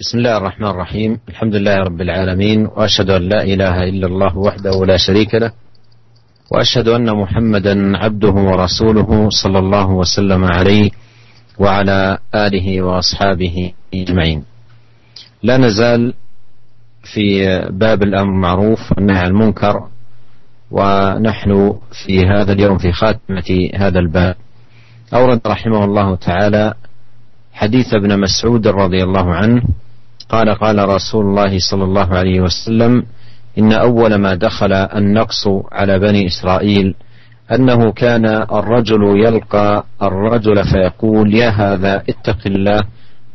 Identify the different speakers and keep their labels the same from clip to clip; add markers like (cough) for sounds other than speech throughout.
Speaker 1: بسم الله الرحمن الرحيم. الحمد لله رب العالمين وأشهد أن لا إله إلا الله وحده لا شريك له وأشهد أن محمدا عبده ورسوله صلى الله وسلم عليه وعلى آله وأصحابه أجمعين. لا نزال في باب الأمر بالمعروف والنهي عن المنكر ونحن في هذا اليوم في خاتمة هذا الباب. أورد رحمه الله تعالى حديث ابن مسعود رضي الله عنه قال قال رسول الله صلى الله عليه وسلم إن أول ما دخل النقص على بني إسرائيل أنه كان الرجل يلقى الرجل فيقول يا هذا اتق الله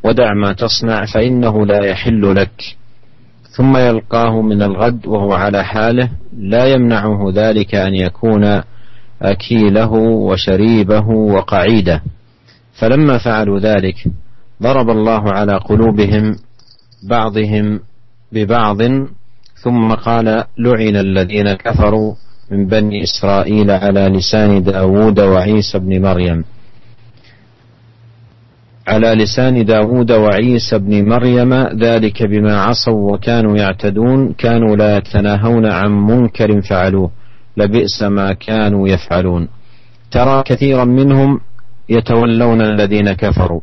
Speaker 1: ودع ما تصنع فإنه لا يحل لك. ثم يلقاه من الغد وهو على حاله لا يمنعه ذلك أن يكون أكيله وشريبه وقعيده. فلما فعلوا ذلك ضرب الله على قلوبهم بعضهم ببعض ثم قال لعن الذين كفروا من بني إسرائيل على لسان داود وعيسى بن مريم. على لسان داود وعيسى بن مريم ذلك بما عصوا وكانوا يعتدون كانوا لا يتناهون عن منكر فعلوه لبئس ما كانوا يفعلون. ترى كثيرا منهم يتولون الذين كفروا.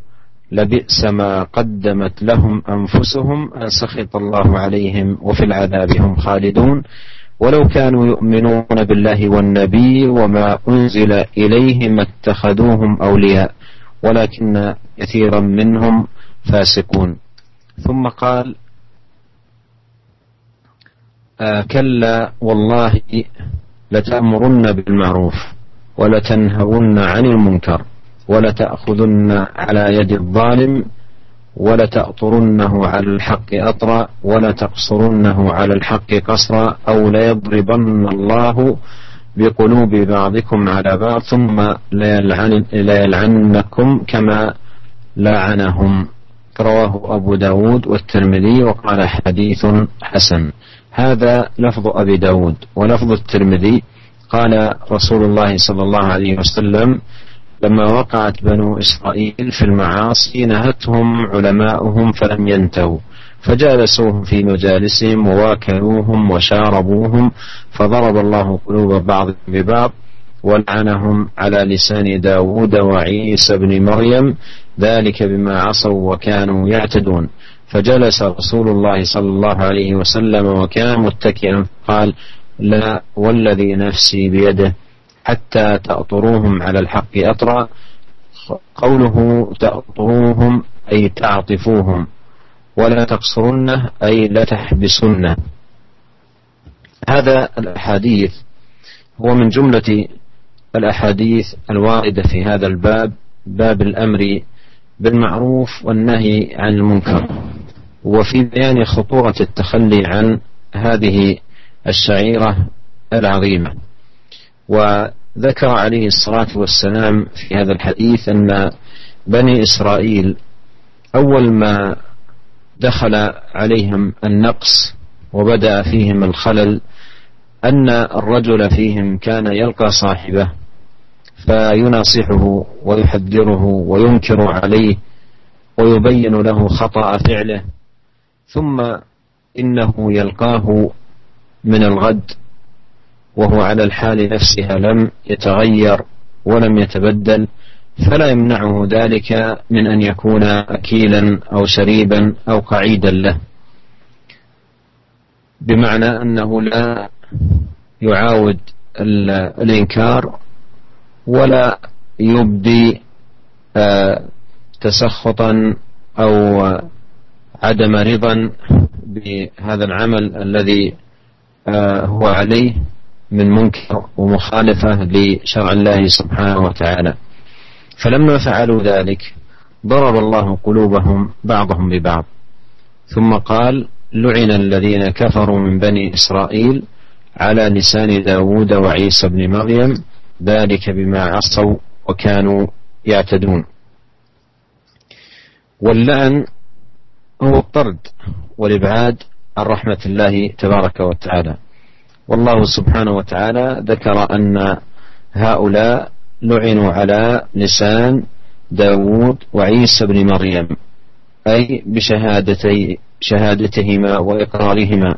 Speaker 1: لبئس ما قدمت لهم أنفسهم أن سخط الله عليهم وفي العذاب هم خالدون. ولو كانوا يؤمنون بالله والنبي وما أنزل إليه ما اتخذوهم أولياء ولكن كثيرا منهم فاسقون. ثم قال آه كلا والله لتأمرن بالمعروف ولتنهون عن المنكر. ولتأخذن على يد الظالم ولتأطرنه على الحق أطرا ولتقصرنه على الحق قصرا أو ليضربن الله بقلوب بعضكم على بعض ثم ليلعن ليلعنكم كما لعنهم. رواه أبو داود والترمذي وقال حديث حسن. هذا لفظ أبي داود ولفظ الترمذي. قال رسول الله صلى الله عليه وسلم لما وقعت بنو إسرائيل في المعاصي نهتهم علماؤهم فلم ينتهوا. فجالسوهم في مجالسهم وواكلوهم وشاربوهم فضرب الله قلوب بعض ببعض ولعنهم على لسان داود وعيسى بن مريم ذلك بما عصوا وكانوا يعتدون. فجلس رسول الله صلى الله عليه وسلم وكان متكئا قال لا والذي نفسي بيده حتى تأطروهم على الحق أطرا. قوله تأطروهم أي تعطفوهم. ولا تقصرنه أي لا تحبسنه هذا الأحاديث. هو من جملة الأحاديث الواردة في هذا الباب باب الأمر بالمعروف والنهي عن المنكر. وفي بيان خطورة التخلي عن هذه الشعيرة العظيمة. وذكر عليه الصلاة والسلام في هذا الحديث أن بني إسرائيل أول ما دخل عليهم النقص وبدأ فيهم الخلل أن الرجل فيهم كان يلقى صاحبه فيناصحه ويحذره وينكر عليه ويبين له خطأ فعله ثم إنه يلقاه من الغد وهو على الحال نفسها لم يتغير ولم يتبدل فلا يمنعه ذلك من أن يكون اكيلا أو شريبا أو قعيدا له. بمعنى أنه لا يعاود الإنكار ولا يبدي آه، تسخطا أو عدم رضا بهذا العمل الذي آه، هو عليه. من منكر ومخالفة لشرع الله سبحانه وتعالى. فلما فعلوا ذلك ضرب الله قلوبهم بعضهم ببعض. ثم قال لعن الذين كفروا من بني إسرائيل على لسان داود وعيسى بن مريم ذلك بما عصوا وكانوا يعتدون. واللعن هو الطرد والإبعاد عن رحمة الله تبارك وتعالى. والله سبحانه وتعالى ذكر أن هؤلاء لعنوا على لسان داود وعيسى بن مريم أي بشهادتي شهادتهما وإقرارهما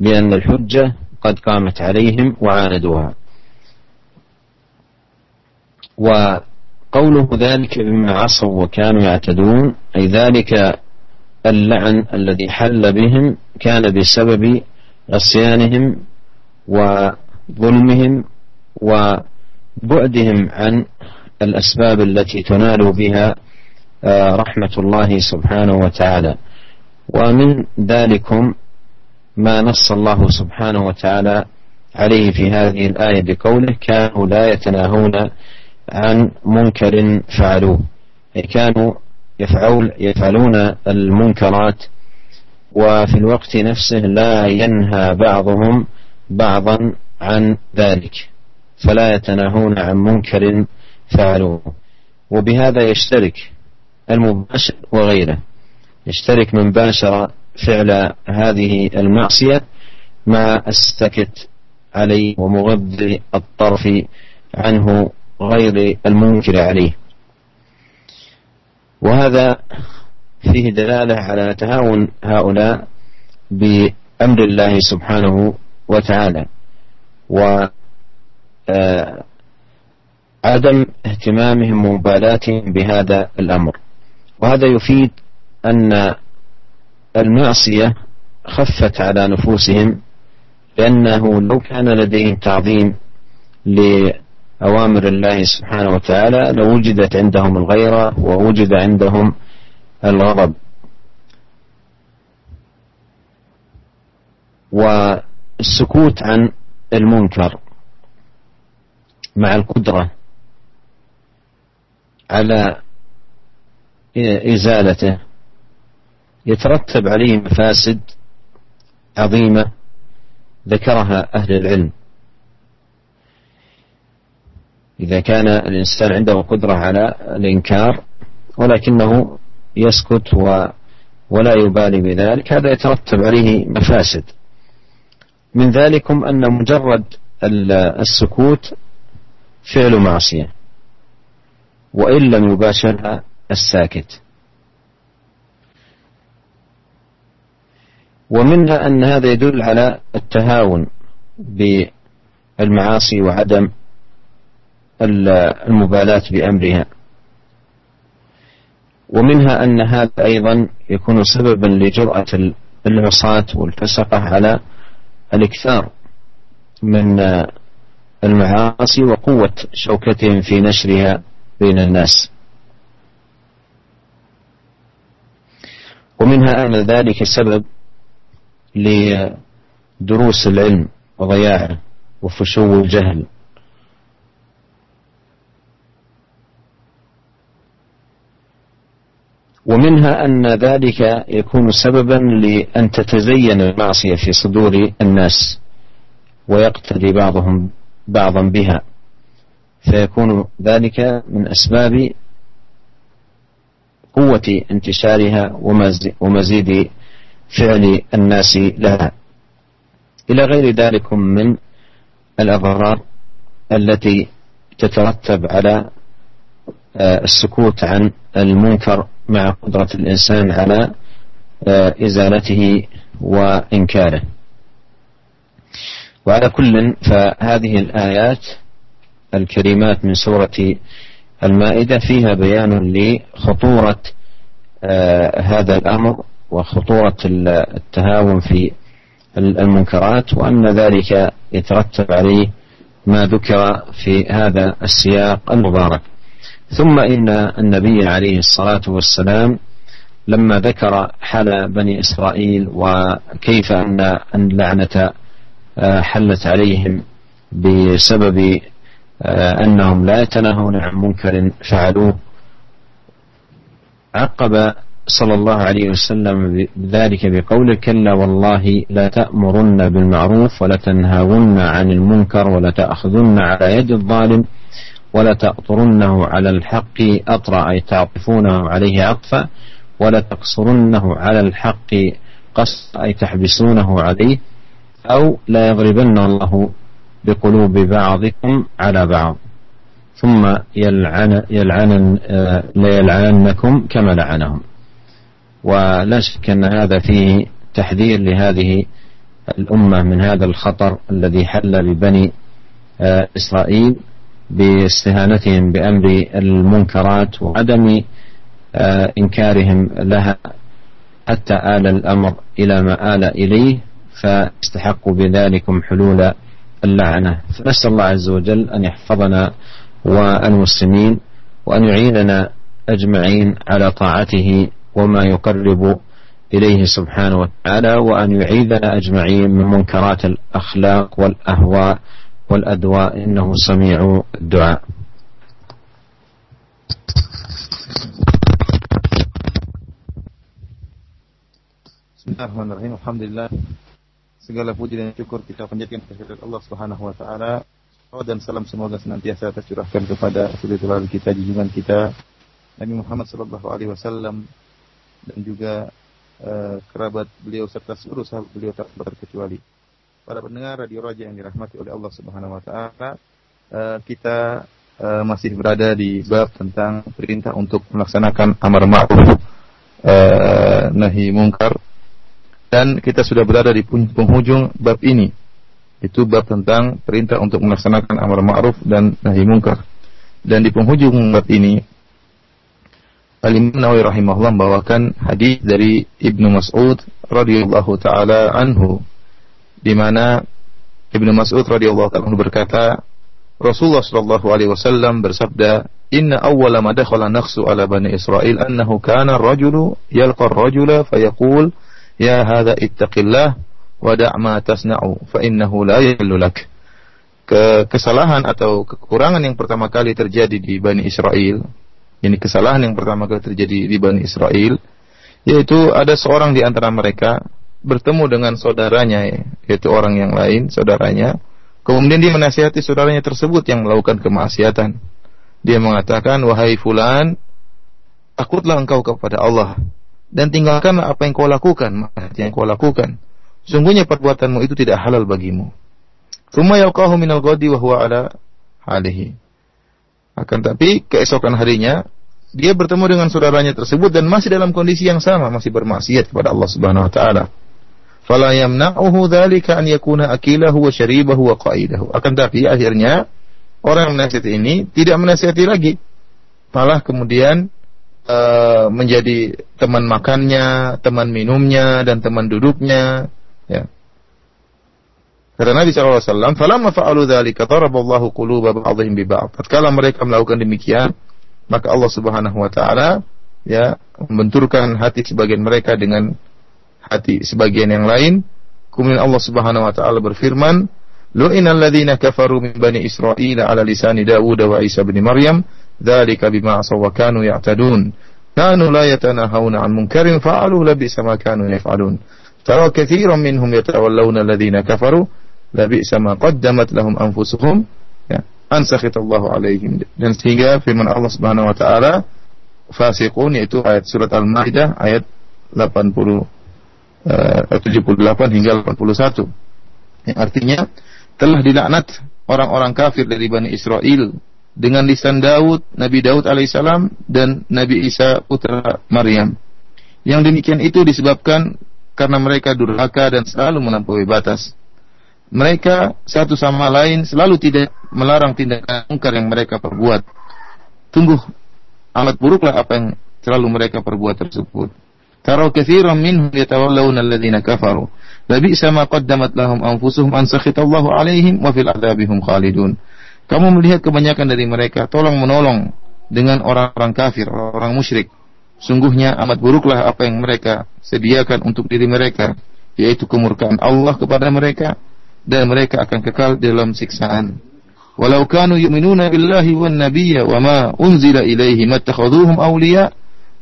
Speaker 1: بأن الحجة قد قامت عليهم وعاندوها. وقوله ذلك بما عصوا وكانوا يعتدون أي ذلك اللعن الذي حل بهم كان بسبب عصيانهم وظلمهم وبعدهم عن الأسباب التي تنال بها آه، رحمة الله سبحانه وتعالى. ومن ذلكم ما نص الله سبحانه وتعالى عليه في هذه الآية بقوله كانوا لا يتناهون عن منكر فعلوه أي كانوا يفعل يفعلون المنكرات وفي الوقت نفسه لا ينهى بعضهم بعضا عن ذلك فلا يتناهون عن منكر فعلوه. وبهذا يشترك المباشر وغيره. يشترك من باشر فعل هذه المعصية مع السكت عليه ومغض الطرف عنه غير المنكر عليه. وهذا فيه دلالة على تهاون هؤلاء بأمر الله سبحانه وتعالى. و آه، عدم اهتمامهم ومبالاتهم بهذا الأمر. وهذا يفيد أن المعصية خفت على نفوسهم لأنه لو كان لديهم تعظيم لأوامر الله سبحانه وتعالى لوجدت عندهم الغيرة ووجد عندهم الغضب. والسكوت عن المنكر مع القدرة على إزالته. يترتب عليه مفاسد عظيمة ذكرها أهل العلم. إذا كان الإنسان عنده قدرة على الإنكار ولكنه يسكت و ولا يبالي بذلك هذا يترتب عليه مفاسد. من ذلكم أن مجرد السكوت فعل معصية وإن لم يباشرها الساكت. ومنها أن هذا يدل على التهاون بالمعاصي وعدم المبالاة بأمرها. ومنها أن هذا أيضا يكون سببا لجرأة العصاة والفسقة على الإكثار من المعاصي وقوة شوكتهم في نشرها بين الناس. ومنها أن ذلك سبب لدروس العلم وضياعه وفشو الجهل. ومنها أن ذلك يكون سببا لأن تتزين المعصية في صدور الناس ويقتدي بعضهم بعضا بها. فيكون ذلك من أسباب قوة انتشارها ومزيد فعل الناس لها. إلى غير ذلك من الأضرار التي تترتب على آه، السكوت عن المنكر مع قدرة الإنسان على آه، إزالته وإنكاره. وعلى كل فهذه الآيات الكريمات من سورة المائدة فيها بيان لخطورة آه، هذا الأمر وخطورة التهاون في المنكرات وأن ذلك يترتب عليه ما ذكر في هذا السياق المبارك. ثم إن النبي عليه الصلاة والسلام لما ذكر حال بني إسرائيل وكيف أن اللعنة آه، حلت عليهم بسبب آه، أنهم لا يتناهون عن منكر فعلوه عقب صلى الله عليه وسلم ذلك بقوله كلا والله لا تأمرن بالمعروف ولا تنهون عن المنكر ولا تأخذن على يد الظالم. ولا تأطرنه على الحق أطرأ أي تعطفونه عليه عطفا ولا تقصرنه على الحق قص أي تحبسونه عليه. أو لا يضربن الله بقلوب بعضكم على بعض. ثم يلعن يلعن لا يلعننكم كما لعنهم. ولا شك أن هذا فيه تحذير لهذه الأمة من هذا الخطر الذي حل ببني آه، إسرائيل. باستهانتهم بأمر المنكرات وعدم آه، إنكارهم لها حتى آل الأمر إلى ما آل إليه فاستحقوا بذلكم حلول اللعنة. فنسأل الله عز وجل أن يحفظنا والمسلمين وأن يعيننا أجمعين على طاعته وما يقرب إليه سبحانه وتعالى وأن يعيذنا أجمعين من منكرات الأخلاق والأهواء والأدواء إنه سميع الدعاء
Speaker 2: Bismillahirrahmanirrahim. Alhamdulillah. Segala puji dan syukur kita panjatkan kepada Allah Subhanahu wa taala. Salawat dan salam semoga senantiasa tercurahkan kepada rasulullah kita, junjungan kita Nabi Muhammad sallallahu alaihi wasallam dan juga uh, kerabat beliau serta seluruh sahabat beliau tak terkecuali. Para pendengar radio Raja yang dirahmati oleh Allah Subhanahu wa taala, uh, kita uh, masih berada di bab tentang perintah untuk melaksanakan amar ma'ruf uh, nahi mungkar dan kita sudah berada di penghujung bab ini. Itu bab tentang perintah untuk melaksanakan amar ma'ruf dan nahi mungkar. Dan di penghujung bab ini Al-Imam Nawawi rahimahullah membawakan hadis dari Ibnu Mas'ud radhiyallahu taala anhu di mana Ibnu Mas'ud radhiyallahu taala berkata Rasulullah sallallahu alaihi wasallam bersabda Inna awwala ma dakhala naqsu ala bani Israel annahu kana ar-rajulu yalqa ar-rajula fayaqul ya hadha ittaqillah wa da' ma tasna'u fa innahu la yahillu lak. Ke kesalahan atau kekurangan yang pertama kali terjadi di Bani Israel, ini kesalahan yang pertama kali terjadi di Bani Israel, yaitu ada seorang di antara mereka bertemu dengan saudaranya, yaitu orang yang lain, saudaranya, kemudian dia menasihati saudaranya tersebut yang melakukan kemaksiatan. Dia mengatakan, wahai fulan, takutlah engkau kepada Allah dan tinggalkan apa yang kau lakukan, yang kau lakukan. Sungguhnya perbuatanmu itu tidak halal bagimu. Thumma yalqahu minal ghadi wa huwa ala halihi. Akan tapi keesokan harinya dia bertemu dengan saudaranya tersebut dan masih dalam kondisi yang sama, masih bermaksiat kepada Allah Subhanahu wa taala. Fala yamna'uhu dzalika an yakuna akilahu wa syaribahu wa qaidahu. Akan tapi akhirnya orang yang menasihati ini tidak menasihati lagi. Malah kemudian uh, menjadi teman makannya, teman minumnya, dan teman duduknya. Ya. Kata Nabi SAW, "Falamma fa'alu dzalika daraballahu quluba ba'dihim bi ba'd." Tatkala mereka melakukan demikian, maka Allah Subhanahu wa taala ya membenturkan hati sebagian mereka dengan hati sebagian yang lain. Kemudian Allah Subhanahu wa taala berfirman, "Lu'inal ladzina kafaru min bani Israil ala lisani Dawud wa Isa bin Maryam, dzalika bima asaw wa kanu ya'tadun." Kanu la yatanahawna 'an munkarin fa'aluhu labisa ma kanu yaf'alun. Tara katsiran minhum yatawallawna alladhina kafaru labi sama qaddamat lahum anfusuhum ya an sakhitallahu alaihim dan sehingga firman Allah Subhanahu wa taala fasiqun yaitu ayat surat Al-Maidah ayat 80 uh, 78 hingga 81 yang artinya telah dilaknat orang-orang kafir dari Bani Israel dengan lisan Daud, Nabi Daud alaihissalam dan Nabi Isa putra Maryam. Yang demikian itu disebabkan karena mereka durhaka dan selalu melampaui batas. Mereka satu sama lain selalu tidak melarang tindakan mungkar yang mereka perbuat. Tunggu amat buruklah apa yang selalu mereka perbuat tersebut. Tarau kathiran minhum yatawallawna alladhina kafaru. Labi sama qaddamat lahum anfusuhum an sakhitallahu alaihim wa fil adabihum khalidun. Kamu melihat kebanyakan dari mereka tolong menolong dengan orang-orang kafir, orang musyrik. Sungguhnya amat buruklah apa yang mereka sediakan untuk diri mereka, yaitu kemurkaan Allah kepada mereka dan mereka akan kekal dalam siksaan. Walau kanu yu'minuna billahi wan nabiyya wa ma unzila ilaihi mattakhaduhum awliya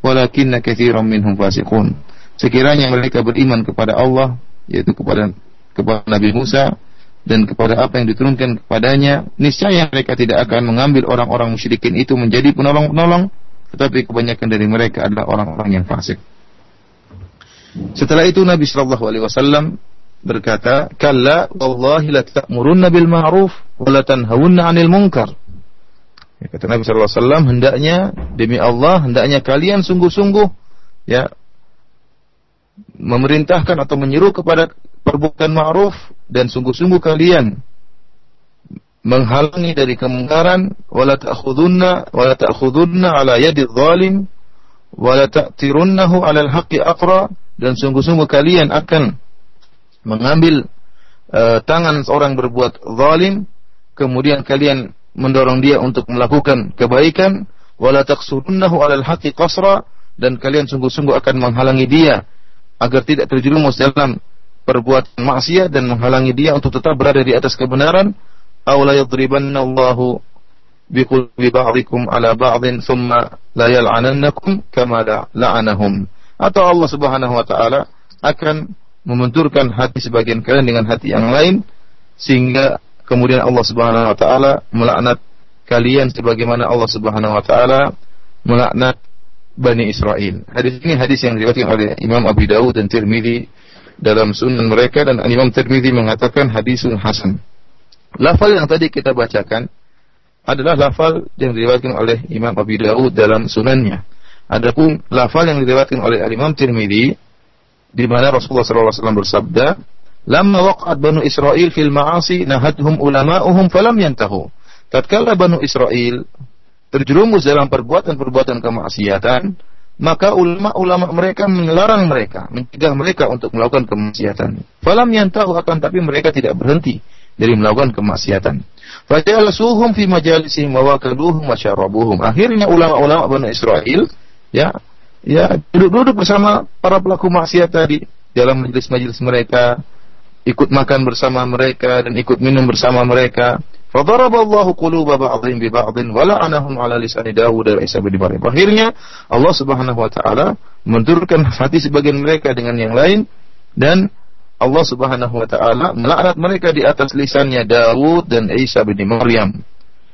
Speaker 2: walakinna katsiran minhum fasiqun. Sekiranya mereka beriman kepada Allah yaitu kepada kepada Nabi Musa dan kepada apa yang diturunkan kepadanya, niscaya mereka tidak akan mengambil orang-orang musyrikin itu menjadi penolong-penolong, tetapi kebanyakan dari mereka adalah orang-orang yang fasik. Setelah itu Nabi Shallallahu Alaihi Wasallam berkata, "Kalla wallahi la ta'murunna bil ma'ruf wa la tanhawunna 'anil munkar." Ya, kata Nabi Wasallam, hendaknya demi Allah, hendaknya kalian sungguh-sungguh ya memerintahkan atau menyeru kepada perbuatan ma'ruf dan sungguh-sungguh kalian menghalangi dari kemungkaran wala ta'khudunna wala ta'khudunna ala yadi zalim wala ta'tirunnahu 'ala al-haqqi aqra dan sungguh-sungguh kalian akan mengambil uh, tangan seorang berbuat zalim kemudian kalian mendorong dia untuk melakukan kebaikan wala taqsurunnahu 'ala al-haqqi qasra dan kalian sungguh-sungguh akan menghalangi dia agar tidak terjerumus dalam perbuatan maksiat dan menghalangi dia untuk tetap berada di atas kebenaran. Aw la yadribanna biqulbi ba'dikum ala ba'din thumma la yal'anannakum kama la'anahum. Atau Allah Subhanahu wa taala akan membenturkan hati sebagian kalian dengan hati yang lain sehingga kemudian Allah Subhanahu wa taala melaknat kalian sebagaimana Allah Subhanahu wa taala melaknat Bani Israel. Hadis ini hadis yang diriwayatkan oleh Imam Abu Dawud dan Tirmidzi dalam sunan mereka dan Imam Tirmidzi mengatakan hadisun hasan. Lafal yang tadi kita bacakan adalah lafal yang diriwayatkan oleh Imam Abu Dawud dalam sunannya. Adapun lafal yang diriwayatkan oleh Imam Tirmidzi di mana Rasulullah SAW bersabda, "Lamma waqa'at Banu Israel fil ma'asi nahadhum ulama'uhum falam yantahu." Tatkala Banu Israel terjerumus dalam perbuatan-perbuatan kemaksiatan, maka ulama-ulama mereka melarang mereka, mencegah mereka untuk melakukan kemaksiatan. Falam yantahu akan tapi mereka tidak berhenti dari melakukan kemaksiatan. Fajalasuhum fi majalisihim wa wakaluhum wa syarabuhum. Akhirnya ulama-ulama Bani Israel ya ya duduk-duduk bersama para pelaku maksiat tadi dalam majelis-majelis mereka, ikut makan bersama mereka dan ikut minum bersama mereka. Fadaraballahu quluba ba'dhin bi ba'dhin wa la'anahum 'ala lisani Dawud dan Isa bin Maryam. Akhirnya Allah Subhanahu wa taala menurunkan hati sebagian mereka dengan yang lain dan Allah Subhanahu wa taala melaknat mereka di atas lisannya Daud dan Isa bin Maryam.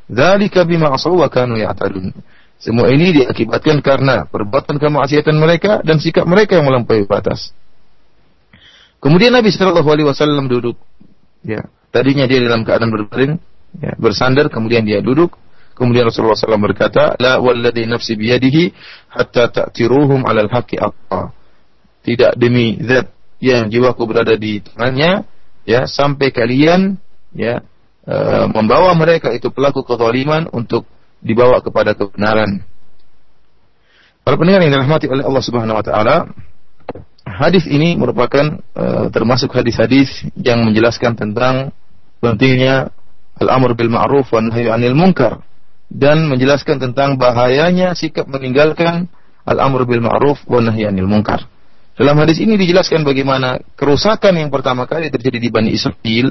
Speaker 2: Dzalika bima asaw wa kanu ya'tadun. Semua ini diakibatkan karena perbuatan kemaksiatan mereka dan sikap mereka yang melampaui batas. Kemudian Nabi Shallallahu Alaihi Wasallam duduk. Ya, tadinya dia dalam keadaan berbaring, ya, bersandar, kemudian dia duduk. Kemudian Rasulullah SAW berkata, La walladhi nafsi biyadihi hatta ta'tiruhum alal haqqi aqqa. Tidak demi zat yang jiwaku berada di tangannya ya sampai kalian ya e, membawa mereka itu pelaku kezaliman untuk dibawa kepada kebenaran. Para pendengar yang dirahmati oleh Allah Subhanahu wa taala, hadis ini merupakan e, termasuk hadis-hadis yang menjelaskan tentang pentingnya al-amr bil ma'ruf wa nahy 'anil munkar dan menjelaskan tentang bahayanya sikap meninggalkan al-amr bil ma'ruf wa nahy 'anil munkar. Dalam hadis ini dijelaskan bagaimana kerusakan yang pertama kali terjadi di Bani Israel,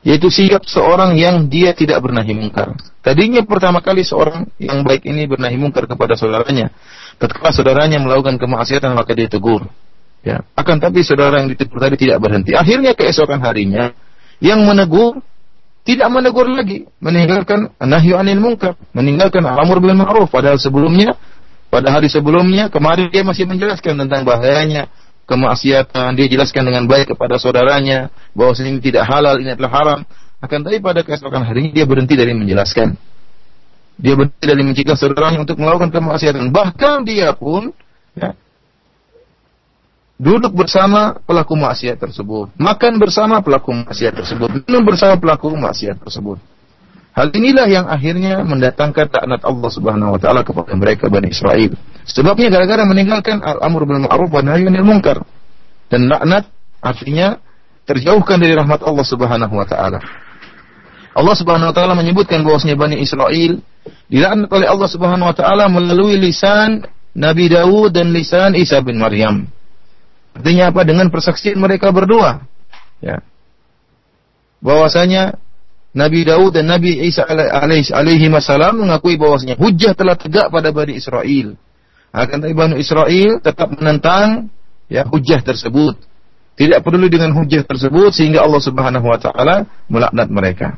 Speaker 2: yaitu sikap seorang yang dia tidak bernahi mungkar. Tadinya pertama kali seorang yang baik ini bernahi mungkar kepada saudaranya. Ketika saudaranya melakukan kemaksiatan maka dia tegur. Ya. Akan tapi saudara yang ditegur tadi tidak berhenti. Akhirnya keesokan harinya yang menegur tidak menegur lagi, meninggalkan nahyu anil mungkar, meninggalkan amur bil ma'ruf padahal sebelumnya pada hari sebelumnya, kemarin dia masih menjelaskan tentang bahayanya kemaksiatan. Dia jelaskan dengan baik kepada saudaranya bahwa ini tidak halal, ini adalah haram. Akan tapi pada keesokan hari dia berhenti dari menjelaskan. Dia berhenti dari mencegah saudaranya untuk melakukan kemaksiatan. Bahkan dia pun ya, duduk bersama pelaku maksiat tersebut, makan bersama pelaku maksiat tersebut, minum bersama pelaku maksiat tersebut. Hal inilah yang akhirnya mendatangkan taknat Allah Subhanahu wa taala kepada mereka Bani Israel. Sebabnya gara-gara meninggalkan al-amr bil ma'ruf wa nahy anil munkar. Dan laknat artinya terjauhkan dari rahmat Allah Subhanahu wa taala. Allah Subhanahu wa taala menyebutkan bahwasanya Bani Israel dilaknat oleh Allah Subhanahu wa taala melalui lisan Nabi Daud dan lisan Isa bin Maryam. Artinya apa? Dengan persaksian mereka berdua. Ya. Bahwasanya Nabi Daud dan Nabi Isa alaihi wasallam mengakui bahwasanya hujah telah tegak pada Bani Israel. Akan tapi Bani Israel tetap menentang ya hujah tersebut. Tidak peduli dengan hujah tersebut sehingga Allah Subhanahu wa taala melaknat mereka.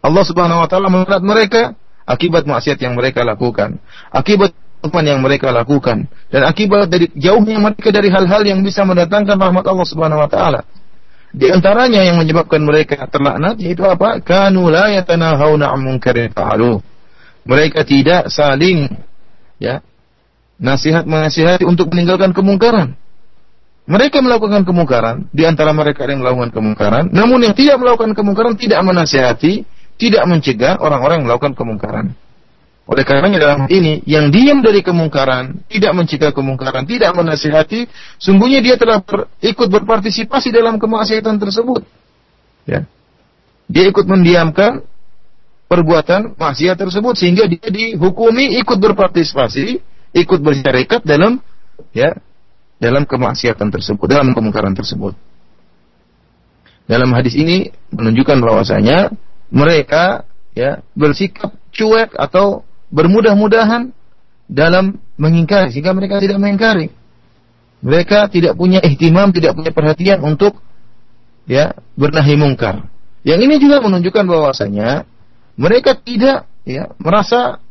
Speaker 2: Allah Subhanahu wa taala melaknat mereka akibat maksiat yang mereka lakukan, akibat kehidupan yang mereka lakukan dan akibat dari jauhnya mereka dari hal-hal yang bisa mendatangkan rahmat Allah Subhanahu wa taala. Di antaranya yang menyebabkan mereka terlaknat yaitu apa? Kanu la yatanahawna 'an munkarin fa'alu. Mereka tidak saling ya nasihat menasihati untuk meninggalkan kemungkaran. Mereka melakukan kemungkaran, di antara mereka yang melakukan kemungkaran, namun yang tidak melakukan kemungkaran tidak menasihati, tidak mencegah orang-orang melakukan kemungkaran. Oleh karenanya dalam ini, yang diam dari kemungkaran, tidak mencegah kemungkaran, tidak menasihati, sungguhnya dia telah ber, ikut berpartisipasi dalam kemaksiatan tersebut. Ya. Dia ikut mendiamkan perbuatan maksiat tersebut sehingga dia dihukumi ikut berpartisipasi, ikut bersyarikat dalam ya dalam kemaksiatan tersebut, dalam kemungkaran tersebut. Dalam hadis ini menunjukkan bahwasanya mereka ya bersikap cuek atau bermudah-mudahan dalam mengingkari sehingga mereka tidak mengingkari. Mereka tidak punya ihtimam, tidak punya perhatian untuk ya bernahi mungkar. Yang ini juga menunjukkan bahwasanya mereka tidak ya merasa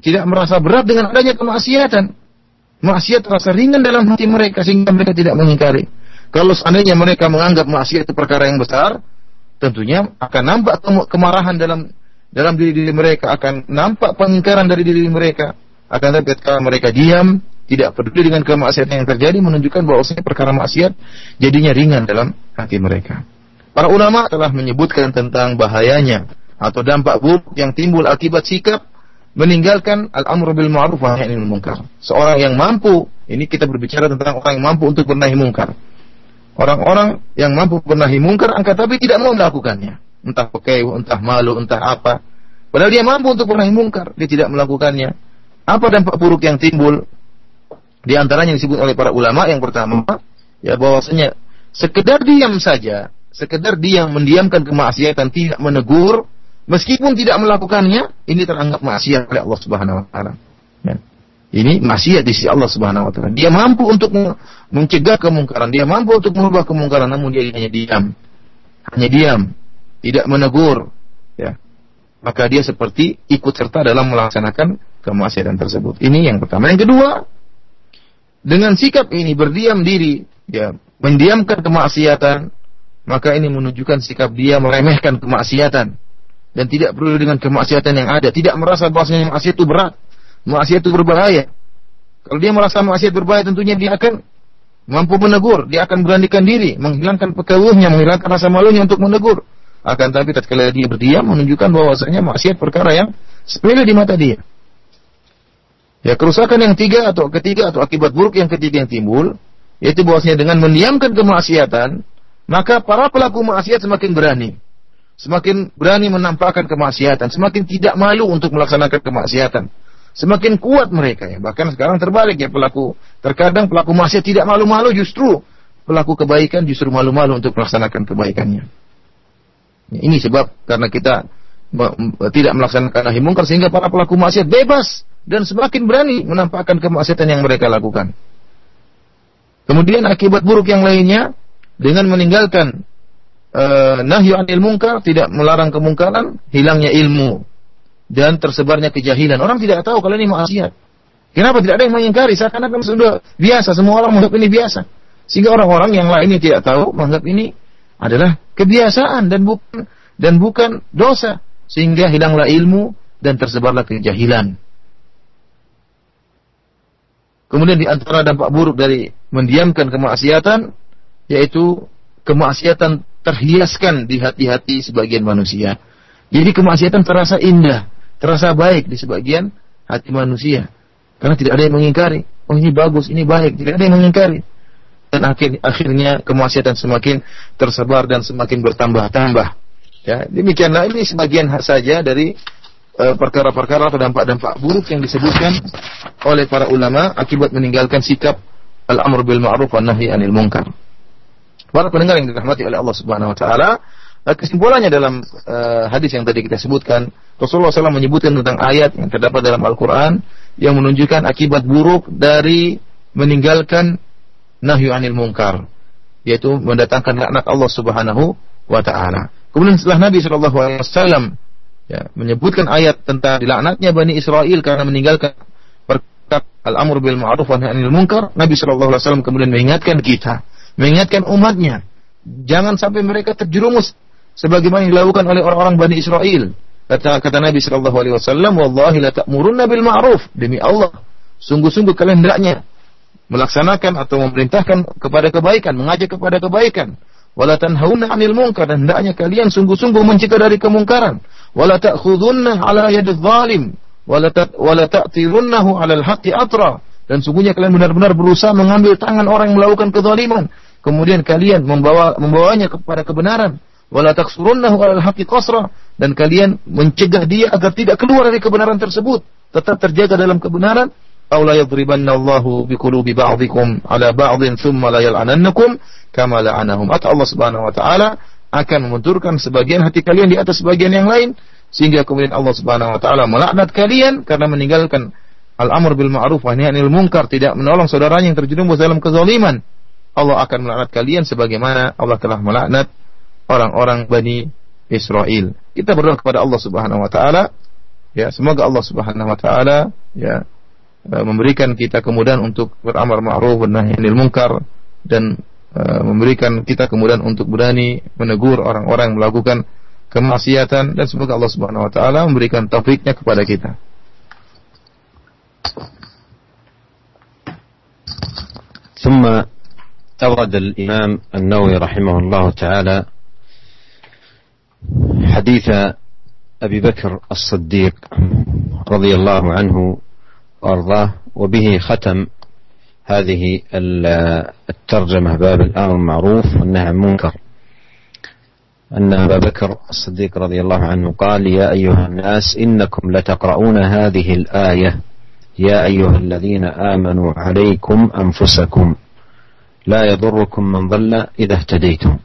Speaker 2: tidak merasa berat dengan adanya kemaksiatan. Maksiat terasa ringan dalam hati mereka sehingga mereka tidak mengingkari. Kalau seandainya mereka menganggap maksiat itu perkara yang besar, tentunya akan nampak kemarahan dalam dalam diri diri mereka, akan nampak pengingkaran dari diri mereka. Akan tapi ketika mereka diam, tidak peduli dengan kemaksiatan yang terjadi, menunjukkan bahwa perkara maksiat jadinya ringan dalam hati mereka. Para ulama telah menyebutkan tentang bahayanya atau dampak buruk yang timbul akibat sikap meninggalkan al-amru bil ma'ruf nahi munkar. Seorang yang mampu, ini kita berbicara tentang orang yang mampu untuk bernahi mungkar. Orang-orang yang mampu bernahi mungkar angkat tapi tidak mau melakukannya. Entah pakai, entah malu, entah apa. Padahal dia mampu untuk bernahi mungkar, dia tidak melakukannya. Apa dampak buruk yang timbul? Di antaranya disebut oleh para ulama yang pertama, ya bahwasanya sekedar diam saja, sekedar diam mendiamkan kemaksiatan tidak menegur Meskipun tidak melakukannya, ini teranggap maksiat oleh Allah Subhanahu wa taala. Ya. Ini maksiat di sisi Allah Subhanahu wa taala. Dia mampu untuk mencegah kemungkaran, dia mampu untuk mengubah kemungkaran namun dia hanya diam. Hanya diam, tidak menegur, ya. Maka dia seperti ikut serta dalam melaksanakan kemaksiatan tersebut. Ini yang pertama. Yang kedua, dengan sikap ini berdiam diri, ya, mendiamkan kemaksiatan, maka ini menunjukkan sikap dia meremehkan kemaksiatan dan tidak perlu dengan kemaksiatan yang ada, tidak merasa bahwasanya maksiat itu berat, maksiat itu berbahaya. Kalau dia merasa maksiat berbahaya, tentunya dia akan mampu menegur, dia akan beranikan diri, menghilangkan pekawuhnya, menghilangkan rasa malunya untuk menegur. Akan tapi tatkala dia berdiam menunjukkan bahwasanya maksiat perkara yang sepele di mata dia. Ya kerusakan yang tiga atau ketiga atau akibat buruk yang ketiga yang timbul yaitu bahwasanya dengan mendiamkan kemaksiatan maka para pelaku maksiat semakin berani semakin berani menampakkan kemaksiatan, semakin tidak malu untuk melaksanakan kemaksiatan. Semakin kuat mereka ya. Bahkan sekarang terbalik ya pelaku. Terkadang pelaku maksiat tidak malu-malu justru pelaku kebaikan justru malu-malu untuk melaksanakan kebaikannya. Ini sebab karena kita tidak melaksanakan nahi mungkar sehingga para pelaku maksiat bebas dan semakin berani menampakkan kemaksiatan yang mereka lakukan. Kemudian akibat buruk yang lainnya dengan meninggalkan uh, nahyu anil munkar tidak melarang kemungkaran, hilangnya ilmu dan tersebarnya kejahilan. Orang tidak tahu kalau ini maksiat. Kenapa tidak ada yang mengingkari? Seakan-akan sudah biasa, semua orang menganggap ini biasa. Sehingga orang-orang yang lainnya tidak tahu menganggap ini adalah kebiasaan dan bukan dan bukan dosa. Sehingga hilanglah ilmu dan tersebarlah kejahilan. Kemudian di antara dampak buruk dari mendiamkan kemaksiatan yaitu kemaksiatan terhiaskan di hati-hati sebagian manusia. Jadi kemaksiatan terasa indah, terasa baik di sebagian hati manusia. Karena tidak ada yang mengingkari. Oh ini bagus, ini baik. Tidak ada yang mengingkari. Dan akhir, akhirnya kemaksiatan semakin tersebar dan semakin bertambah-tambah. Ya, demikianlah ini sebagian saja dari eh, perkara-perkara uh, atau dampak-dampak buruk yang disebutkan oleh para ulama akibat meninggalkan sikap al-amr bil ma'ruf wa nahi anil munkar. Para pendengar yang dirahmati oleh Allah Subhanahu wa taala, eh, kesimpulannya dalam uh, hadis yang tadi kita sebutkan, Rasulullah SAW menyebutkan tentang ayat yang terdapat dalam Al-Quran yang menunjukkan akibat buruk dari meninggalkan nahyu anil munkar, yaitu mendatangkan laknat Allah Subhanahu wa taala. Kemudian setelah Nabi Shallallahu alaihi wasallam ya, menyebutkan ayat tentang dilaknatnya Bani Israel karena meninggalkan perkara al-amr bil ma'ruf wa anil munkar, Nabi Shallallahu alaihi wasallam kemudian mengingatkan kita mengingatkan umatnya jangan sampai mereka terjerumus sebagaimana yang dilakukan oleh orang-orang Bani Israel. Kata kata Nabi sallallahu alaihi wasallam, "Wallahi la ta'murunna bil ma'ruf." Demi Allah, sungguh-sungguh kalian hendaknya melaksanakan atau memerintahkan kepada kebaikan, mengajak kepada kebaikan. Wala tanhauna 'anil munkar dan hendaknya kalian sungguh-sungguh mencegah dari kemungkaran. Wala ta'khudunna 'ala yadidh zalim wala ta'tirunnahu 'ala al-haqqi atra. Dan sungguhnya kalian benar-benar berusaha mengambil tangan orang yang melakukan kezaliman, kemudian kalian membawa membawanya kepada kebenaran. Wala taksurunnahu 'ala al-haqqi qasra dan kalian mencegah dia agar tidak keluar dari kebenaran tersebut, tetap terjaga dalam kebenaran yadribanna Allahu bi qulubi ba'dikum ala ba'din thumma la yal'anannakum kama la'anahum. Atau Allah Subhanahu wa taala akan membenturkan sebagian hati kalian di atas sebagian yang lain sehingga kemudian Allah Subhanahu wa taala melaknat kalian karena meninggalkan al-amr bil ma'ruf wa nahy anil munkar, tidak menolong saudaranya yang terjerumus dalam kezaliman. Allah akan melaknat kalian sebagaimana Allah telah melaknat orang-orang Bani Israel. Kita berdoa kepada Allah Subhanahu wa taala ya semoga Allah Subhanahu wa taala ya memberikan kita kemudahan untuk beramal ma'ruf dan nahi anil munkar dan uh, memberikan kita kemudahan untuk berani menegur orang-orang yang melakukan kemaksiatan dan semoga Allah Subhanahu wa taala memberikan taufiknya kepada kita.
Speaker 1: ثم أورد الإمام النووي رحمه الله تعالى حديث أبي بكر الصديق رضي الله عنه وأرضاه وبه ختم هذه الترجمة باب الأمر المعروف والنهي عن المنكر. أن أبا بكر الصديق رضي الله عنه قال يا أيها الناس إنكم لتقرؤون هذه الآية. يا أيها الذين آمنوا عليكم أنفسكم. لا يضركم من ضل إذا اهتديتم.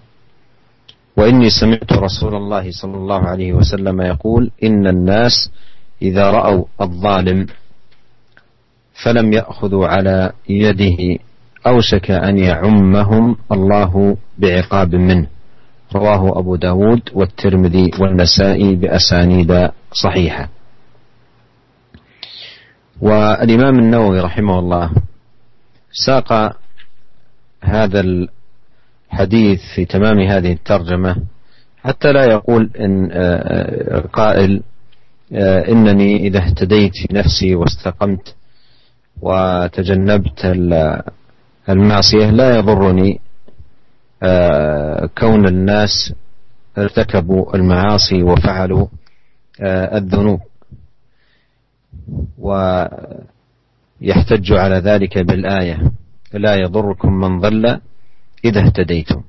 Speaker 1: وإني سمعت رسول الله صلى الله عليه وسلم يقول إن الناس إذا رأوا الظالم فلم يأخذوا على يده أوشك أن يعمهم الله بعقاب منه. رواه أبو داود والترمذي والنسائي بأسانيد صحيحة. والإمام النووي رحمه الله ساق هذا الحديث في تمام هذه الترجمة حتى لا يقول إن آه، قائل آه، إنني إذا اهتديت في نفسي واستقمت وتجنبت المعصية لا يضرني آه، كون الناس ارتكبوا المعاصي وفعلوا آه، الذنوب. ويحتج على ذلك بالآية لا يضركم من ضل إذا اهتديتم.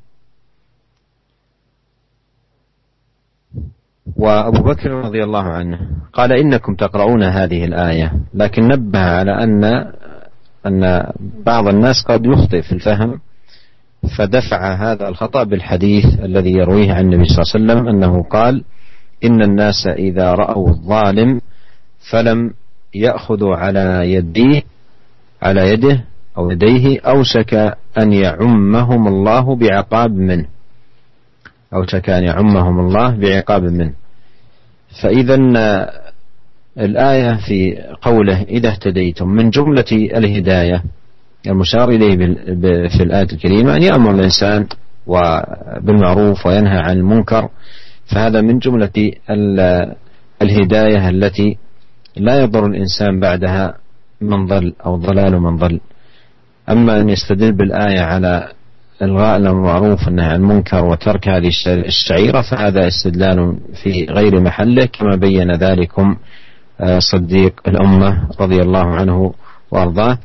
Speaker 1: وأبو بكر رضي الله عنه قال إنكم تقرؤون هذه الآية لكن نبه على أن أن بعض الناس قد يخطئ في الفهم فدفع هذا الخطأ بالحديث الذي يرويه عن النبي صلى الله عليه وسلم أنه قال إن الناس إذا رأوا الظالم فلم يأخذوا على يديه على يده أو يديه أوشك أن يعمهم الله بعقاب منه. أوشك أن يعمهم الله بعقاب منه. فإذا الآية في قوله إذا اهتديتم من جملة الهداية المشار إليه في الآية الكريمة أن يأمر الإنسان بالمعروف وينهى عن المنكر. فهذا من جملة الهداية التي لا يضر الإنسان بعدها من ضل أو ضلال من ضل. أما أن يستدل بالآية على الغاء المعروف والنهي عن المنكر وترك هذه الشعيرة فهذا استدلال في غير محله كما بين ذلكم آه، صديق الأمة رضي الله عنه وأرضاه.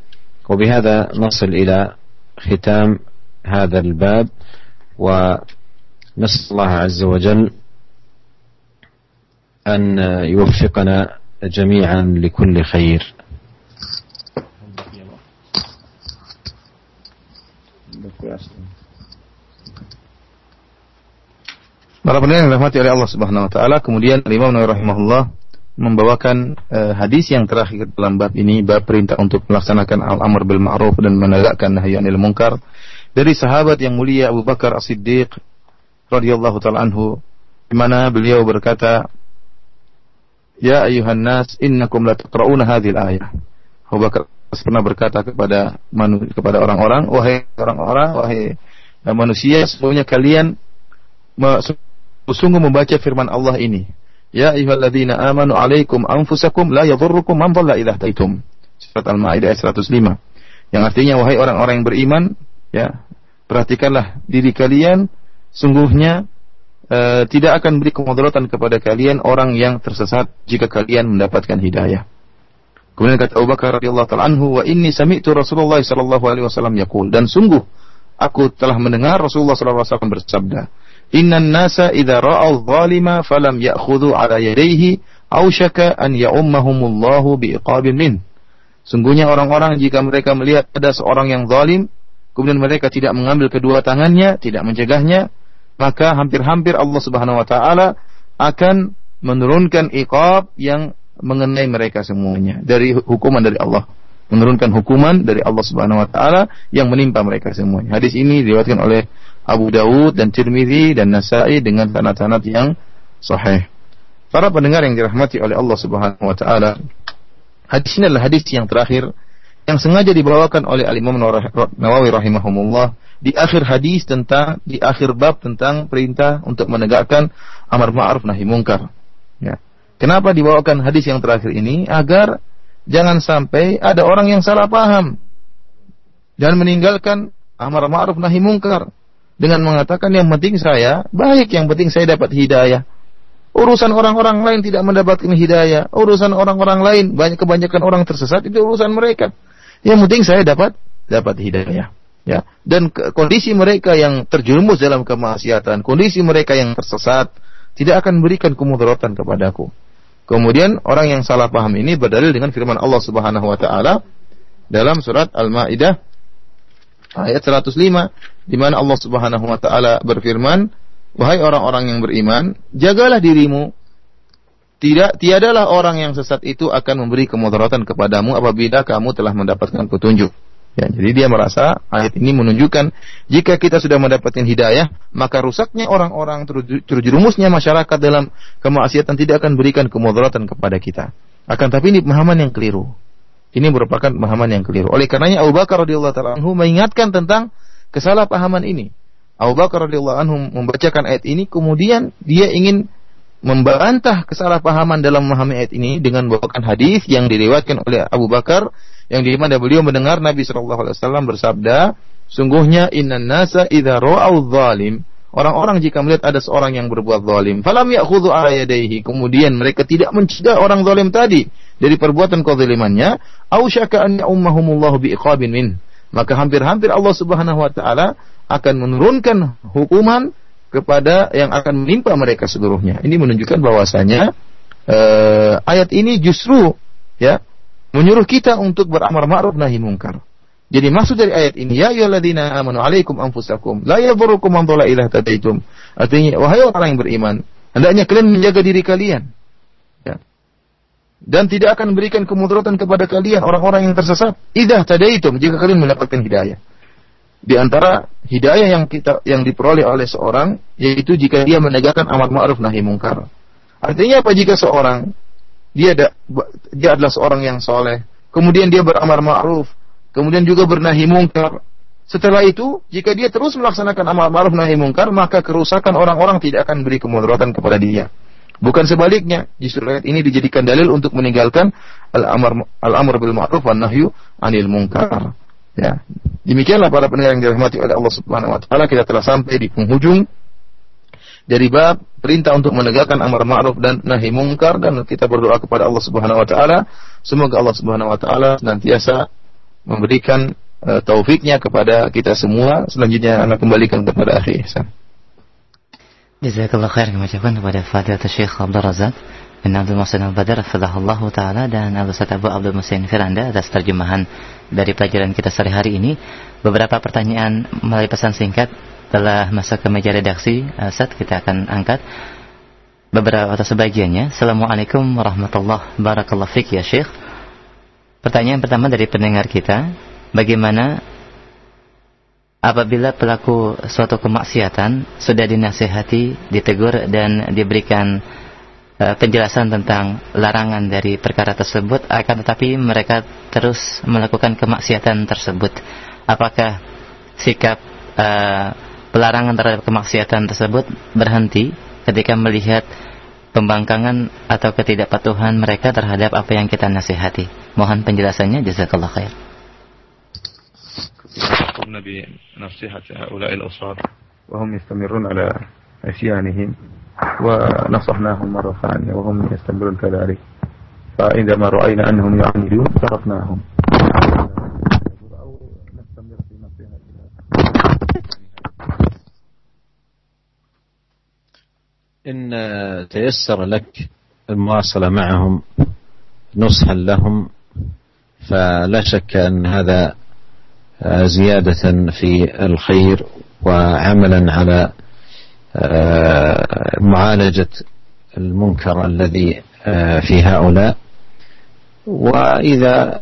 Speaker 1: وبهذا نصل إلى ختام هذا الباب ونسأل الله عز وجل أن يوفقنا جميعا لكل خير.
Speaker 2: Para pendengar yang dirahmati oleh Allah Subhanahu wa taala, kemudian Imam Nawawi rahimahullah membawakan uh, hadis yang terakhir dalam bab ini, bab perintah untuk melaksanakan al-amr bil ma'ruf dan menegakkan nahi anil munkar dari sahabat yang mulia Abu Bakar As-Siddiq radhiyallahu taala anhu di mana beliau berkata Ya ayuhan nas innakum la taqra'una hadhil ayah. Abu Bakar pernah berkata kepada manu, kepada orang-orang, wahai orang-orang, wahai eh, manusia, semuanya kalian sungguh membaca firman Allah ini. Ya ayyuhalladzina amanu alaikum anfusakum la yadhurrukum man dhalla idza taitum. Surat Al-Maidah ayat 105. Yang artinya wahai orang-orang yang beriman, ya, perhatikanlah diri kalian sungguhnya e, tidak akan beri kemudaratan kepada kalian orang yang tersesat jika kalian mendapatkan hidayah. Kemudian kata Abu Bakar radhiyallahu taala anhu, "Wa inni sami'tu Rasulullah sallallahu alaihi wasallam yaqul." Dan sungguh aku telah mendengar Rasulullah sallallahu alaihi wasallam bersabda, "Innan nasa idza ra'aw dhalima falam ya'khudhu 'ala yadayhi ausyaka an ya'ummahumullahu biiqabin min." Sungguhnya orang-orang jika mereka melihat ada seorang yang zalim, kemudian mereka tidak mengambil kedua tangannya, tidak mencegahnya, maka hampir-hampir Allah Subhanahu wa taala akan menurunkan iqab yang mengenai mereka semuanya dari hukuman dari Allah menurunkan hukuman dari Allah Subhanahu wa taala yang menimpa mereka semuanya. Hadis ini diriwayatkan oleh Abu Dawud dan Tirmizi dan Nasai dengan sanad-sanad yang sahih. Para pendengar yang dirahmati oleh Allah Subhanahu wa taala, hadis ini adalah hadis yang terakhir yang sengaja dibawakan oleh Al-Imam Nawawi rahimahumullah di akhir hadis tentang di akhir bab tentang perintah untuk menegakkan amar ma'ruf nahi mungkar. Ya. Kenapa dibawakan hadis yang terakhir ini? Agar jangan sampai ada orang yang salah paham dan meninggalkan amar ma'ruf nahi mungkar dengan mengatakan yang penting saya baik, yang penting saya dapat hidayah. Urusan orang-orang lain tidak mendapatkan hidayah, urusan orang-orang lain banyak kebanyakan orang tersesat itu urusan mereka. Yang penting saya dapat dapat hidayah. Ya, dan kondisi mereka yang terjerumus dalam kemaksiatan, kondisi mereka yang tersesat tidak akan memberikan kemudaratan kepadaku. Kemudian orang yang salah paham ini berdalil dengan firman Allah Subhanahu wa taala dalam surat Al-Maidah ayat 105 di mana Allah Subhanahu wa taala berfirman, "Wahai orang-orang yang beriman, jagalah dirimu tidak tiadalah orang yang sesat itu akan memberi kemudaratan kepadamu apabila kamu telah mendapatkan petunjuk." Ya, jadi dia merasa ayat ini menunjukkan jika kita sudah mendapatkan hidayah, maka rusaknya orang-orang terjerumusnya masyarakat dalam kemaksiatan tidak akan berikan kemudaratan kepada kita. Akan tapi ini pemahaman yang keliru. Ini merupakan pemahaman yang keliru. Oleh karenanya Abu Bakar radhiyallahu taala anhu mengingatkan tentang kesalahpahaman ini. Abu Bakar radhiyallahu anhu membacakan ayat ini kemudian dia ingin membantah kesalahpahaman dalam memahami ayat ini dengan membawakan hadis yang diriwayatkan oleh Abu Bakar yang di mana beliau mendengar Nabi Shallallahu Alaihi Wasallam bersabda, sungguhnya inna nasa idza ra'au zalim Orang-orang jika melihat ada seorang yang berbuat zalim, falam ya'khudhu ala yadayhi, kemudian mereka tidak mencegah orang zalim tadi dari perbuatan kezalimannya, au syaka an ya'ummahumullahu biiqabin min. Maka hampir-hampir Allah Subhanahu wa taala akan menurunkan hukuman kepada yang akan menimpa mereka seluruhnya. Ini menunjukkan bahwasanya uh, ayat ini justru ya menyuruh kita untuk beramal ma'ruf nahi mungkar. Jadi maksud dari ayat ini ya ayyuhalladzina amanu alaikum anfusakum la yadhurrukum man dhalla ila tadaitum. Artinya wahai orang yang beriman, hendaknya kalian menjaga diri kalian. Ya. Dan tidak akan memberikan kemudaratan kepada kalian orang-orang yang tersesat. Idza tadaitum jika kalian mendapatkan hidayah. Di antara hidayah yang kita yang diperoleh oleh seorang yaitu jika dia menegakkan amar ma'ruf nahi mungkar. Artinya apa jika seorang dia ada, dia adalah seorang yang soleh, kemudian dia beramar ma'ruf, kemudian juga bernahi mungkar. Setelah itu, jika dia terus melaksanakan amal ma'ruf nahi mungkar, maka kerusakan orang-orang tidak akan beri kemudaratan kepada dia. Bukan sebaliknya, justru ayat ini dijadikan dalil untuk meninggalkan al-amr al-amr bil ma'ruf wan nahyu anil munkar. Ya. Demikianlah para pendengar yang dirahmati oleh Allah Subhanahu wa taala, kita telah sampai di penghujung dari bab perintah untuk menegakkan amar ma'ruf dan nahi mungkar dan kita berdoa kepada Allah Subhanahu wa taala. Semoga Allah Subhanahu wa taala senantiasa memberikan uh, taufiknya kepada kita semua. Selanjutnya anak kembalikan kepada akhir Ihsan.
Speaker 3: Jazakallah khair kami ucapkan kepada Fadilat Syekh Abdul Razak bin Abdul Muhsin Al-Badar Allah Ta'ala dan Abu Ustaz Abu Abdul Muhsin Firanda atas terjemahan dari pelajaran kita sehari-hari ini. Beberapa pertanyaan melalui pesan singkat telah masuk ke meja redaksi uh, saat kita akan angkat beberapa atau sebagiannya. Assalamualaikum warahmatullahi wabarakatuh. Fik ya Syekh. Pertanyaan pertama dari pendengar kita, bagaimana apabila pelaku suatu kemaksiatan sudah dinasehati, ditegur dan diberikan uh, penjelasan tentang larangan dari perkara tersebut akan tetapi mereka terus melakukan kemaksiatan tersebut. Apakah sikap uh, pelarangan terhadap kemaksiatan tersebut berhenti ketika melihat pembangkangan atau ketidakpatuhan mereka terhadap apa yang kita nasihati. Mohon penjelasannya jazakallah khair.
Speaker 2: قمنا بنصيحة هؤلاء الأصحاب وهم يستمرون على عصيانهم ونصحناهم مرة ثانية وهم يستمرون كذلك فعندما رأينا أنهم يعملون تركناهم
Speaker 1: إن تيسر لك المواصلة معهم نصحا لهم فلا شك أن هذا زيادة في الخير وعملا على معالجة المنكر الذي في هؤلاء. وإذا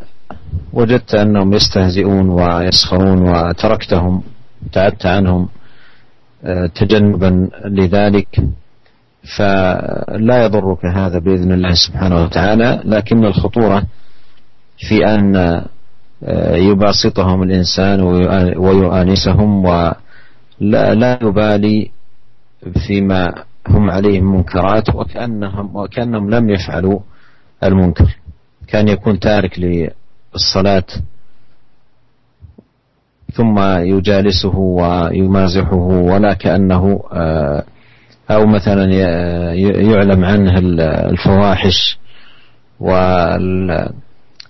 Speaker 1: وجدت أنهم يستهزئون ويسخرون وتركتهم ابتعدت عنهم تجنبا لذلك فلا يضرك هذا بإذن الله سبحانه وتعالى لكن الخطورة في أن آه، يباسطهم الإنسان ويؤانسهم ولا لا يبالي فيما هم عليه من منكرات وكأنهم وكأنهم لم يفعلوا المنكر. كان يكون تارك للصلاة ثم يجالسه ويمازحه ولا كأنه آه أو مثلا يعلم عنه الفواحش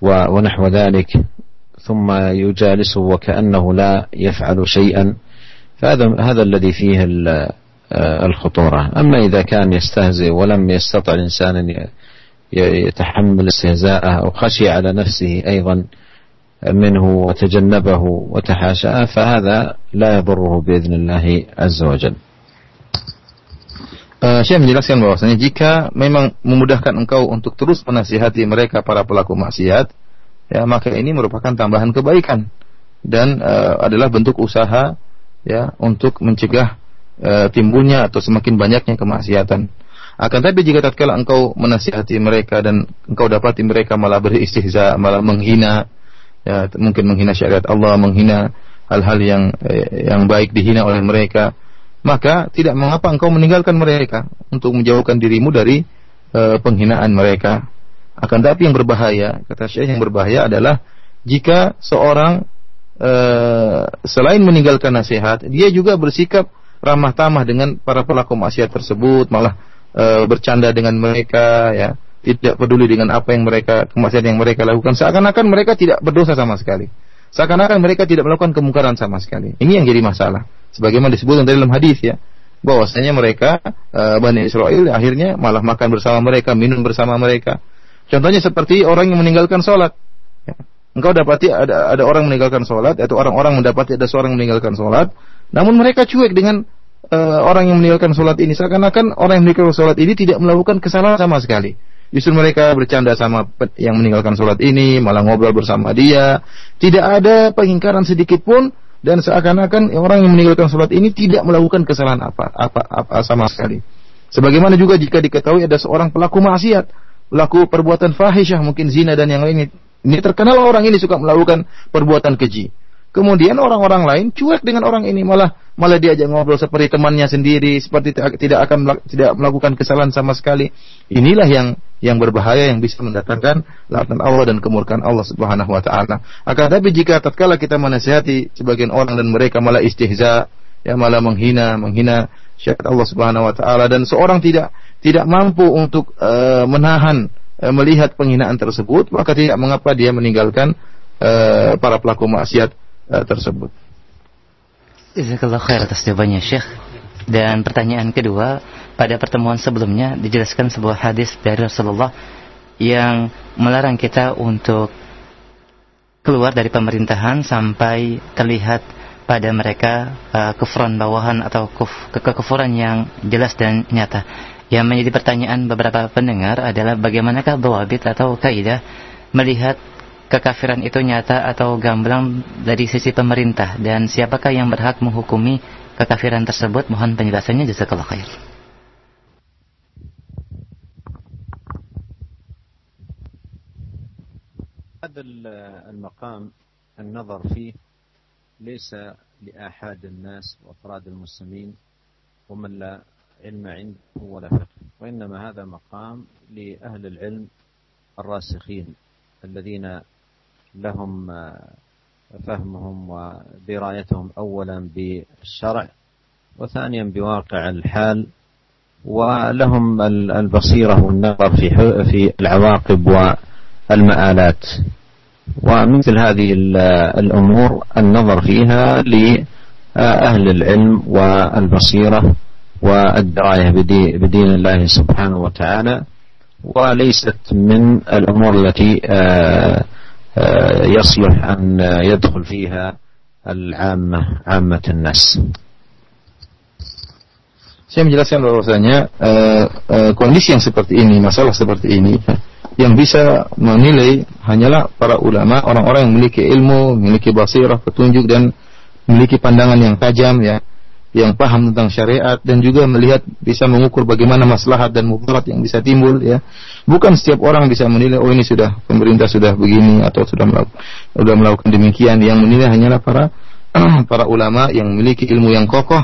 Speaker 1: ونحو ذلك ثم يجالسه وكأنه لا يفعل شيئا فهذا هذا الذي فيه الخطورة. أما إذا كان يستهزئ ولم يستطع الإنسان أن يتحمل استهزاءه أو خشي على نفسه أيضا منه وتجنبه وتحاشاه فهذا لا يضره بإذن الله عز وجل.
Speaker 2: Uh, Syekh menjelaskan bahwasanya jika memang memudahkan engkau untuk terus menasihati mereka para pelaku maksiat, ya maka ini merupakan tambahan kebaikan dan uh, adalah bentuk usaha ya untuk mencegah uh, timbulnya atau semakin banyaknya kemaksiatan. Akan tapi jika tatkala engkau menasihati mereka dan engkau dapati mereka malah beristihza, malah menghina, ya mungkin menghina syariat Allah, menghina hal-hal yang yang baik dihina oleh mereka, maka tidak mengapa engkau meninggalkan mereka untuk menjauhkan dirimu dari e, penghinaan mereka. Akan tapi yang berbahaya, kata Syekh yang berbahaya adalah jika seorang e, selain meninggalkan nasihat, dia juga bersikap ramah tamah dengan para pelaku maksiat tersebut, malah e, bercanda dengan mereka, ya, tidak peduli dengan apa yang mereka kemaksiatan yang mereka lakukan, seakan-akan mereka tidak berdosa sama sekali. Seakan-akan mereka tidak melakukan kemungkaran sama sekali. Ini yang jadi masalah. Sebagaimana disebutkan dalam hadis ya, bahwasanya mereka uh, Bani Israel akhirnya malah makan bersama mereka, minum bersama mereka. Contohnya seperti orang yang meninggalkan sholat. Ya. Engkau dapati ada ada orang meninggalkan sholat, atau orang-orang mendapati ada seorang meninggalkan sholat, namun mereka cuek dengan uh, orang yang meninggalkan sholat ini. Seakan-akan orang yang meninggalkan sholat ini tidak melakukan kesalahan sama sekali. Justru mereka bercanda sama yang meninggalkan sholat ini, malah ngobrol bersama dia. Tidak ada pengingkaran sedikit pun dan seakan-akan orang yang meninggalkan sholat ini tidak melakukan kesalahan apa, apa, apa sama sekali. Sebagaimana juga jika diketahui ada seorang pelaku maksiat, pelaku perbuatan fahisyah, mungkin zina dan yang lainnya. Ini terkenal orang ini suka melakukan perbuatan keji. Kemudian orang-orang lain cuek dengan orang ini malah malah diajak ngobrol seperti temannya sendiri, seperti tidak akan tidak melakukan kesalahan sama sekali. Inilah yang yang berbahaya yang bisa mendatangkan laknat Allah dan kemurkaan Allah Subhanahu wa taala. Akan tapi jika tatkala kita menasihati sebagian orang dan mereka malah istihza, ya malah menghina, menghina syariat Allah Subhanahu wa taala dan seorang tidak tidak mampu untuk uh, menahan uh, melihat penghinaan tersebut, maka tidak mengapa dia meninggalkan uh, para pelaku maksiat uh, tersebut.
Speaker 3: Jazakallah khair atas jawabannya Syekh. Dan pertanyaan kedua, pada pertemuan sebelumnya dijelaskan sebuah hadis dari Rasulullah yang melarang kita untuk keluar dari pemerintahan sampai terlihat pada mereka uh, bawahan atau kuf, ke kekufuran yang jelas dan nyata. Yang menjadi pertanyaan beberapa pendengar adalah bagaimanakah bawabit atau kaidah melihat kekafiran itu nyata atau gamblang dari sisi pemerintah dan siapakah yang berhak menghukumi kekafiran tersebut mohon penjelasannya jazakallah khair
Speaker 1: هذا المقام النظر فيه ليس لآحاد الناس وأفراد المسلمين ومن لا علم عنده ولا فقه وإنما هذا مقام لأهل العلم الراسخين الذين لهم فهمهم ودرايتهم أولا بالشرع وثانيا بواقع الحال ولهم البصيرة والنظر في في العواقب والمآلات. ومثل هذه الأمور النظر فيها لأهل العلم والبصيرة والدراية بدين الله سبحانه وتعالى وليست من الأمور التي آه، آه، يصلح أن يدخل فيها العامة عامة الناس
Speaker 2: Saya menjelaskan bahwasanya uh, uh, kondisi yang seperti ini, masalah seperti ini, yang bisa menilai hanyalah para ulama, orang-orang yang memiliki ilmu, memiliki basirah, petunjuk dan memiliki pandangan yang tajam ya, yang paham tentang syariat dan juga melihat bisa mengukur bagaimana maslahat dan mudarat yang bisa timbul ya. Bukan setiap orang bisa menilai oh ini sudah pemerintah sudah begini atau sudah melakukan, sudah melakukan demikian yang menilai hanyalah para (clears throat) para ulama yang memiliki ilmu yang kokoh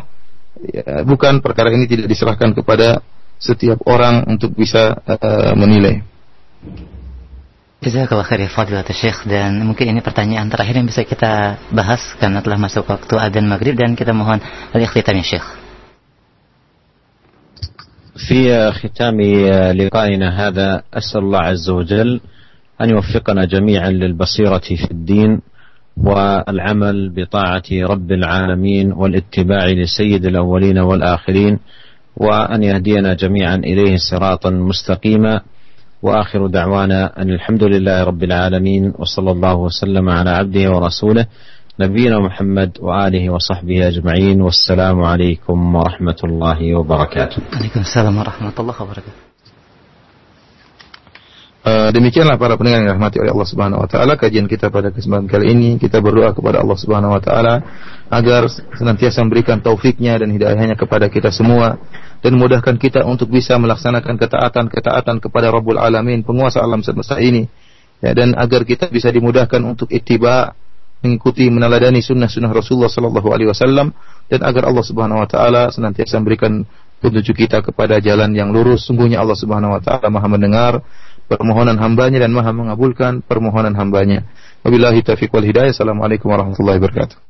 Speaker 2: ya, bukan perkara ini tidak diserahkan kepada setiap orang untuk bisa uh, menilai.
Speaker 3: Jazakallah khair ya Fadilat Syekh dan mungkin ini pertanyaan terakhir yang bisa kita bahas karena telah masuk waktu adzan maghrib dan kita mohon al-ikhtitam ya Syekh.
Speaker 1: في ختام لقائنا هذا أسأل الله عز وجل أن يوفقنا جميعا للبصيرة في الدين والعمل بطاعة رب العالمين والاتباع لسيد الأولين والآخرين وأن يهدينا جميعا إليه صراطا مستقيما وآخر دعوانا أن الحمد لله رب العالمين وصلى الله وسلم على عبده ورسوله نبينا محمد وآله وصحبه أجمعين والسلام عليكم ورحمة الله وبركاته
Speaker 3: عليكم السلام ورحمة الله وبركاته
Speaker 2: Uh, demikianlah para pendengar yang dirahmati oleh Allah Subhanahu wa taala kajian kita pada kesempatan kali ini kita berdoa kepada Allah Subhanahu wa taala agar senantiasa memberikan taufiknya dan hidayahnya kepada kita semua dan memudahkan kita untuk bisa melaksanakan ketaatan-ketaatan kepada Rabbul Alamin penguasa alam semesta ini ya dan agar kita bisa dimudahkan untuk ittiba mengikuti meneladani sunnah-sunnah Rasulullah sallallahu alaihi wasallam dan agar Allah Subhanahu wa taala senantiasa memberikan petunjuk kita kepada jalan yang lurus sungguhnya Allah Subhanahu wa taala Maha mendengar permohonan hambanya dan maha mengabulkan permohonan hambanya. Wabillahi taufiq wal hidayah. Assalamualaikum warahmatullahi wabarakatuh.